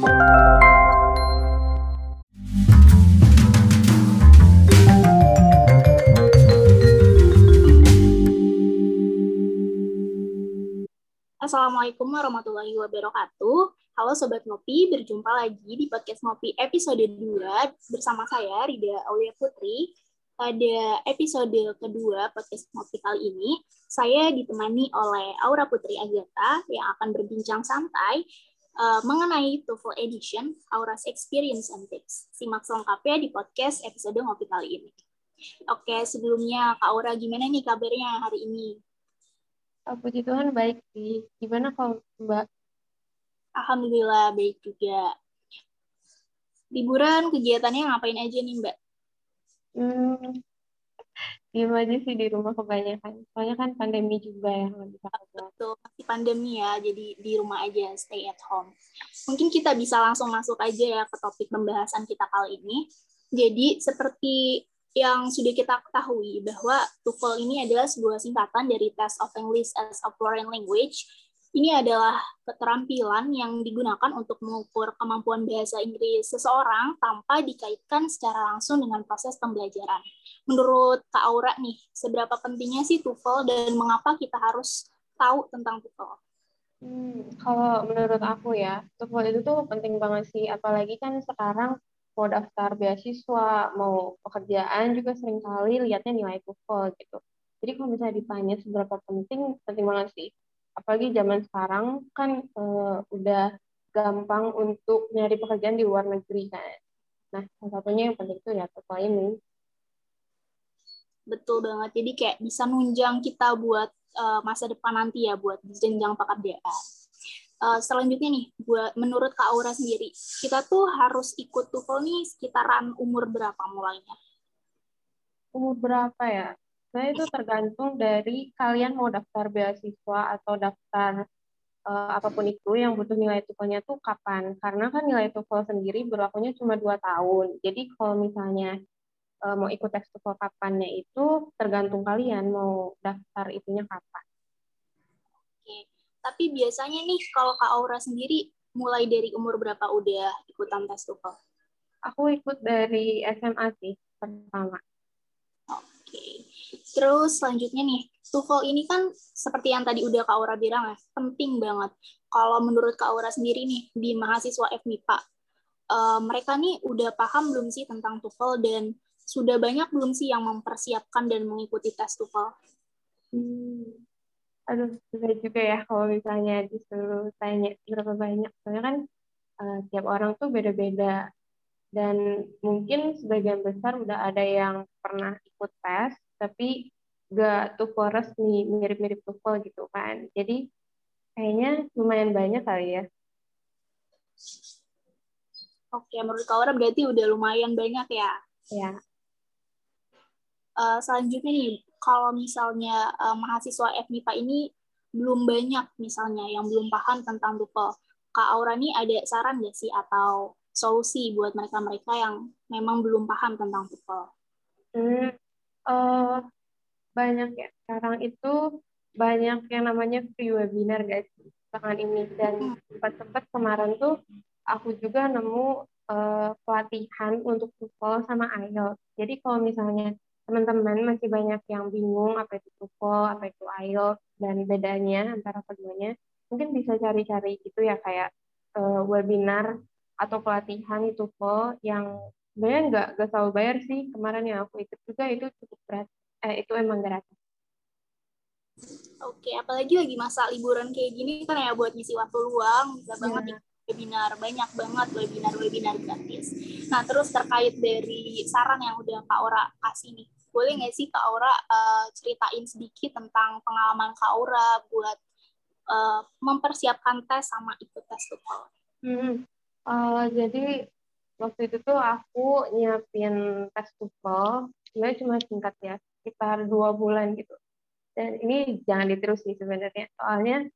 Assalamualaikum warahmatullahi wabarakatuh. Halo Sobat Ngopi, berjumpa lagi di podcast Ngopi episode 2 bersama saya Rida Aulia Putri. Pada episode kedua podcast Ngopi kali ini, saya ditemani oleh Aura Putri Agatha yang akan berbincang santai uh, mengenai TOEFL Edition, Aura's Experience and Tips. Simak selengkapnya di podcast episode Ngopi kali ini. Oke, sebelumnya Kak Aura, gimana nih kabarnya hari ini? Oh, puji Tuhan baik sih. Gimana kalau Mbak? Alhamdulillah baik juga. Liburan kegiatannya ngapain aja nih Mbak? Hmm, diem aja sih di rumah kebanyakan. Soalnya kan pandemi juga ya. Betul, masih pandemi ya, jadi di rumah aja, stay at home. Mungkin kita bisa langsung masuk aja ya ke topik pembahasan kita kali ini. Jadi seperti yang sudah kita ketahui bahwa TOEFL ini adalah sebuah singkatan dari Test of English as a Foreign Language. Ini adalah keterampilan yang digunakan untuk mengukur kemampuan bahasa Inggris seseorang tanpa dikaitkan secara langsung dengan proses pembelajaran. Menurut Kak Aura nih, seberapa pentingnya sih TOEFL dan mengapa kita harus tahu tentang TOEFL? Hmm, kalau menurut aku ya, TOEFL itu tuh penting banget sih, apalagi kan sekarang mau daftar beasiswa, mau pekerjaan juga sering kali lihatnya nilai TOEFL gitu. Jadi kalau misalnya ditanya seberapa penting, penting banget sih. Apalagi zaman sekarang kan uh, udah gampang untuk nyari pekerjaan di luar negeri kan. Nah, salah satunya yang penting itu ya TOEFL ini. Betul banget. Jadi kayak bisa nunjang kita buat uh, masa depan nanti ya, buat jenjang pekerjaan uh, selanjutnya nih, buat menurut Kak Aura sendiri, kita tuh harus ikut TOEFL nih sekitaran umur berapa mulainya? Umur berapa ya? Nah, itu tergantung dari kalian mau daftar beasiswa atau daftar uh, apa pun itu yang butuh nilai TOEFL-nya tuh kapan. Karena kan nilai TOEFL sendiri berlakunya cuma dua tahun. Jadi kalau misalnya uh, mau ikut tes TOEFL kapannya itu tergantung kalian mau daftar itunya kapan. Tapi biasanya nih kalau Kak Aura sendiri mulai dari umur berapa udah ikutan tes TOEFL? Aku ikut dari SMA sih pertama. Oke. Terus selanjutnya nih, TOEFL ini kan seperti yang tadi udah Kak Aura bilang ya, penting banget. Kalau menurut Kak Aura sendiri nih di mahasiswa FMIPA, uh, mereka nih udah paham belum sih tentang TOEFL dan sudah banyak belum sih yang mempersiapkan dan mengikuti tes TOEFL? Hmm, aduh susah juga ya kalau misalnya disuruh tanya berapa banyak soalnya kan uh, tiap orang tuh beda-beda dan mungkin sebagian besar udah ada yang pernah ikut tes tapi gak TOEFL resmi mirip-mirip TOEFL gitu kan jadi kayaknya lumayan banyak kali ya Oke, menurut kau berarti udah lumayan banyak ya? Ya. Uh, selanjutnya nih, kalau misalnya uh, mahasiswa FMIPA ini belum banyak misalnya yang belum paham tentang TOEFL. Kak Aura nih ada saran nggak sih atau solusi buat mereka-mereka yang memang belum paham tentang TOEFL? Hmm, uh, banyak ya. Sekarang itu banyak yang namanya free webinar guys belakangan ini dan sempat-sempat kemarin tuh aku juga nemu uh, pelatihan untuk TOEFL sama IELTS. Jadi kalau misalnya teman-teman masih banyak yang bingung apa itu TOEFL, apa itu IELTS, dan bedanya antara keduanya, mungkin bisa cari-cari gitu ya kayak uh, webinar atau pelatihan TOEFL yang sebenarnya nggak nggak selalu bayar sih. Kemarin yang aku ikut juga itu cukup berat, eh itu emang gratis. Oke, apalagi lagi masa liburan kayak gini kan ya buat ngisi waktu luang, bisa yeah. banget webinar, banyak banget webinar-webinar gratis. Nah, terus terkait dari saran yang udah Kak Ora kasih nih, boleh nggak sih Kak Aura uh, ceritain sedikit tentang pengalaman Kak Aura buat uh, mempersiapkan tes sama ikut tes TOEFL? Hmm. Uh, jadi waktu itu tuh aku nyiapin tes TOEFL, sebenarnya cuma singkat ya, sekitar dua bulan gitu. Dan ini jangan diterus sih sebenarnya, soalnya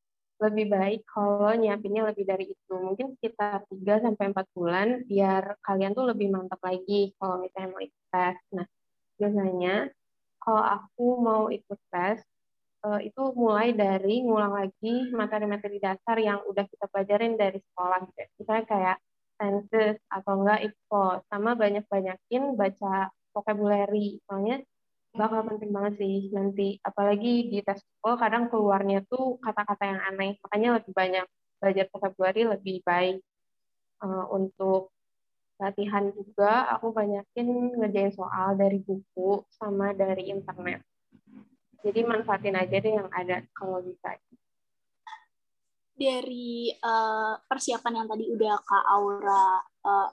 lebih baik kalau nyiapinnya lebih dari itu. Mungkin sekitar 3 sampai 4 bulan biar kalian tuh lebih mantap lagi kalau misalnya mau ikut tes. Nah, biasanya kalau aku mau ikut tes uh, itu mulai dari ngulang lagi materi-materi dasar yang udah kita pelajarin dari sekolah. Misalnya kayak enggak info sama banyak-banyakin baca vocabulary. Soalnya bakal penting banget sih nanti. Apalagi di tes TOEFL kadang keluarnya tuh kata-kata yang aneh. Makanya lebih banyak belajar vocabulary lebih baik. Uh, untuk latihan juga aku banyakin ngerjain soal dari buku sama dari internet. Jadi manfaatin aja deh yang ada kalau bisa dari uh, persiapan yang tadi udah Kak Aura uh,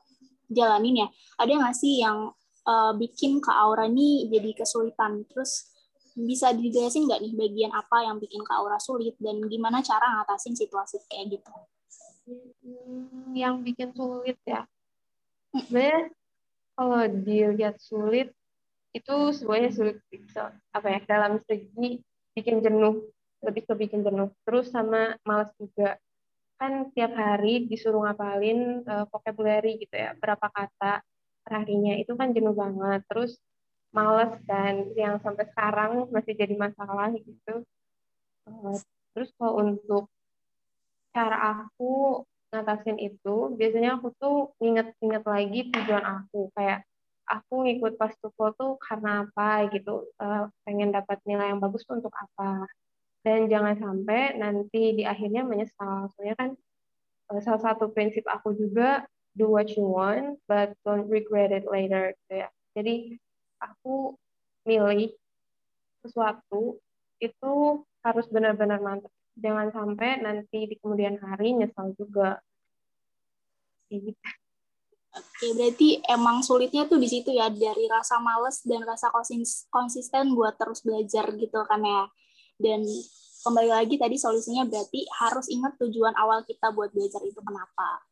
jalanin ya, ada nggak sih yang uh, bikin Kak Aura ini jadi kesulitan? Terus bisa dijelasin nggak nih bagian apa yang bikin Kak Aura sulit? Dan gimana cara ngatasin situasi kayak gitu? Hmm, yang bikin sulit ya, sebenarnya kalau dilihat sulit itu semuanya sulit apa ya dalam segi bikin jenuh lebih ke bikin jenuh terus sama malas juga. Kan tiap hari disuruh ngapalin uh, vocabulary gitu ya berapa kata perharinya itu kan jenuh banget. Terus males dan yang sampai sekarang masih jadi masalah gitu. Uh, terus kalau untuk cara aku ngatasin itu biasanya aku tuh inget-inget lagi tujuan aku. Kayak aku ngikut pas tuh karena apa gitu. Uh, pengen dapat nilai yang bagus untuk apa dan jangan sampai nanti di akhirnya menyesal. Soalnya kan eh, salah satu prinsip aku juga do what you want but don't regret it later gitu ya. Jadi aku milih sesuatu itu harus benar-benar mantap jangan sampai nanti di kemudian hari nyesal juga. Gitu. Oke, berarti emang sulitnya tuh di situ ya dari rasa males dan rasa konsisten buat terus belajar gitu kan ya dan kembali lagi tadi solusinya berarti harus ingat tujuan awal kita buat belajar itu kenapa.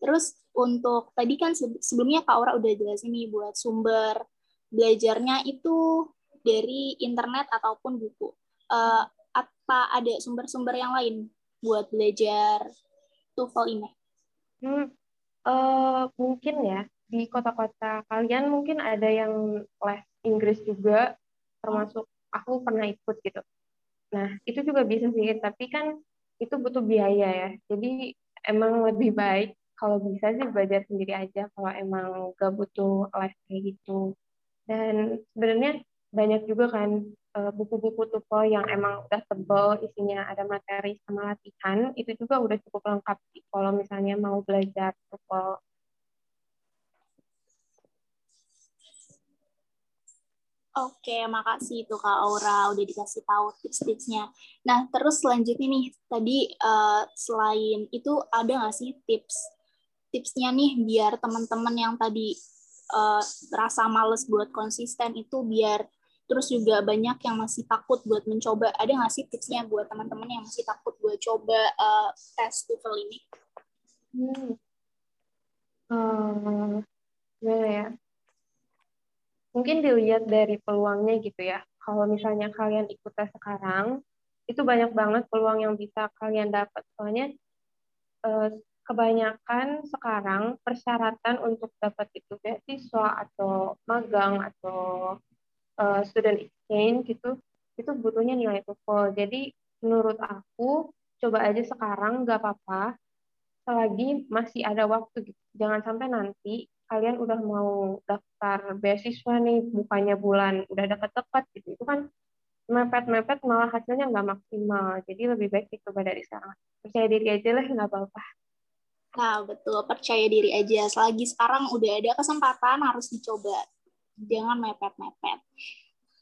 Terus untuk tadi kan sebelumnya Kak Aura udah jelasin nih buat sumber belajarnya itu dari internet ataupun buku. Uh, apa ada sumber-sumber yang lain buat belajar TOEFL ini? Hmm, uh, mungkin ya di kota-kota kalian mungkin ada yang les Inggris juga, termasuk aku pernah ikut gitu. Nah, itu juga bisa sih, tapi kan itu butuh biaya ya. Jadi emang lebih baik kalau bisa sih belajar sendiri aja kalau emang gak butuh les kayak gitu. Dan sebenarnya banyak juga kan eh, buku-buku TOEFL yang emang udah tebal isinya ada materi sama latihan itu juga udah cukup lengkap sih kalau misalnya mau belajar TOEFL Oke, makasih itu Kak Aura udah dikasih tahu tips-tipsnya. Nah, terus selanjutnya nih, tadi uh, selain itu ada nggak sih tips tipsnya nih biar teman-teman yang tadi uh, rasa males buat konsisten itu biar terus juga banyak yang masih takut buat mencoba. Ada nggak sih tipsnya buat teman-teman yang masih takut buat coba uh, tes TOEFL ini? Hmm. Uh, ya mungkin dilihat dari peluangnya gitu ya. Kalau misalnya kalian ikut tes sekarang, itu banyak banget peluang yang bisa kalian dapat. Soalnya eh, kebanyakan sekarang persyaratan untuk dapat itu beasiswa atau magang atau uh, student exchange gitu, itu butuhnya nilai TOEFL. Jadi menurut aku coba aja sekarang nggak apa-apa selagi masih ada waktu gitu. Jangan sampai nanti kalian udah mau daftar beasiswa nih bukannya bulan udah dekat-dekat gitu. Itu kan mepet-mepet malah hasilnya nggak maksimal. Jadi lebih baik dicoba dari sekarang. Percaya diri aja lah nggak apa-apa. Nah betul. Percaya diri aja. Selagi sekarang udah ada kesempatan harus dicoba. Jangan mepet-mepet.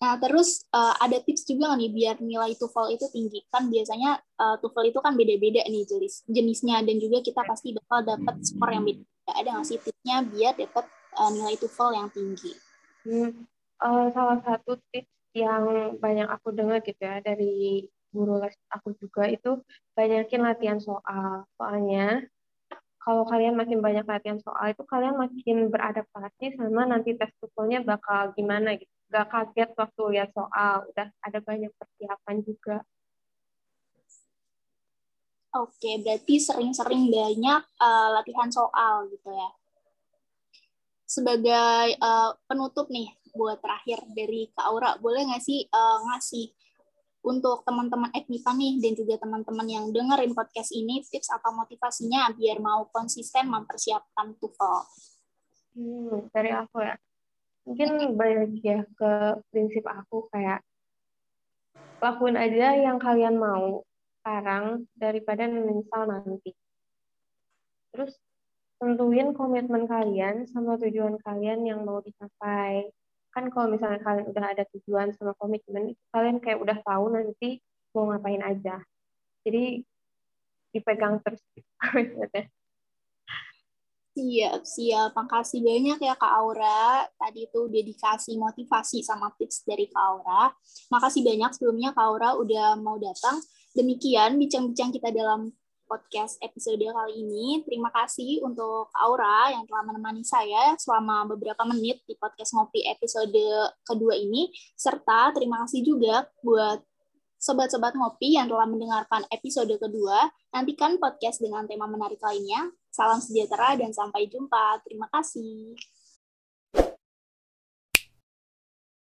Nah, terus uh, ada tips juga nih biar nilai TOEFL itu tinggi. Kan biasanya uh, TOEFL itu kan beda-beda nih jenis jenisnya. Dan juga kita pasti bakal dapat skor yang beda ada nggak sih tipsnya biar dapat uh, nilai TOEFL yang tinggi? Hmm, uh, salah satu tips yang banyak aku dengar gitu ya dari guru les aku juga itu banyakin latihan soal. Soalnya kalau kalian makin banyak latihan soal itu kalian makin beradaptasi sama nanti tes TOEFL-nya bakal gimana gitu. Gak kaget waktu lihat soal, udah ada banyak persiapan juga. Oke, berarti sering-sering banyak uh, latihan soal gitu ya. Sebagai uh, penutup nih, buat terakhir dari Kak Aura, boleh nggak sih uh, ngasih untuk teman-teman Ekmipa nih dan juga teman-teman yang dengerin podcast ini tips atau motivasinya biar mau konsisten mempersiapkan TOEFL? Hmm, dari aku ya. Mungkin balik ya ke prinsip aku kayak lakuin aja yang kalian mau sekarang daripada menyesal nanti. Terus tentuin komitmen kalian sama tujuan kalian yang mau dicapai. Kan kalau misalnya kalian udah ada tujuan sama komitmen, kalian kayak udah tahu nanti mau ngapain aja. Jadi dipegang terus. Siap, siap. Makasih banyak ya Kak Aura. Tadi itu udah dikasih motivasi sama tips dari Kak Aura. Makasih banyak sebelumnya Kak Aura udah mau datang. Demikian bincang-bincang kita dalam podcast episode kali ini. Terima kasih untuk Aura yang telah menemani saya selama beberapa menit di podcast Ngopi episode kedua ini. Serta terima kasih juga buat sobat-sobat ngopi yang telah mendengarkan episode kedua. Nantikan podcast dengan tema menarik lainnya. Salam sejahtera dan sampai jumpa. Terima kasih.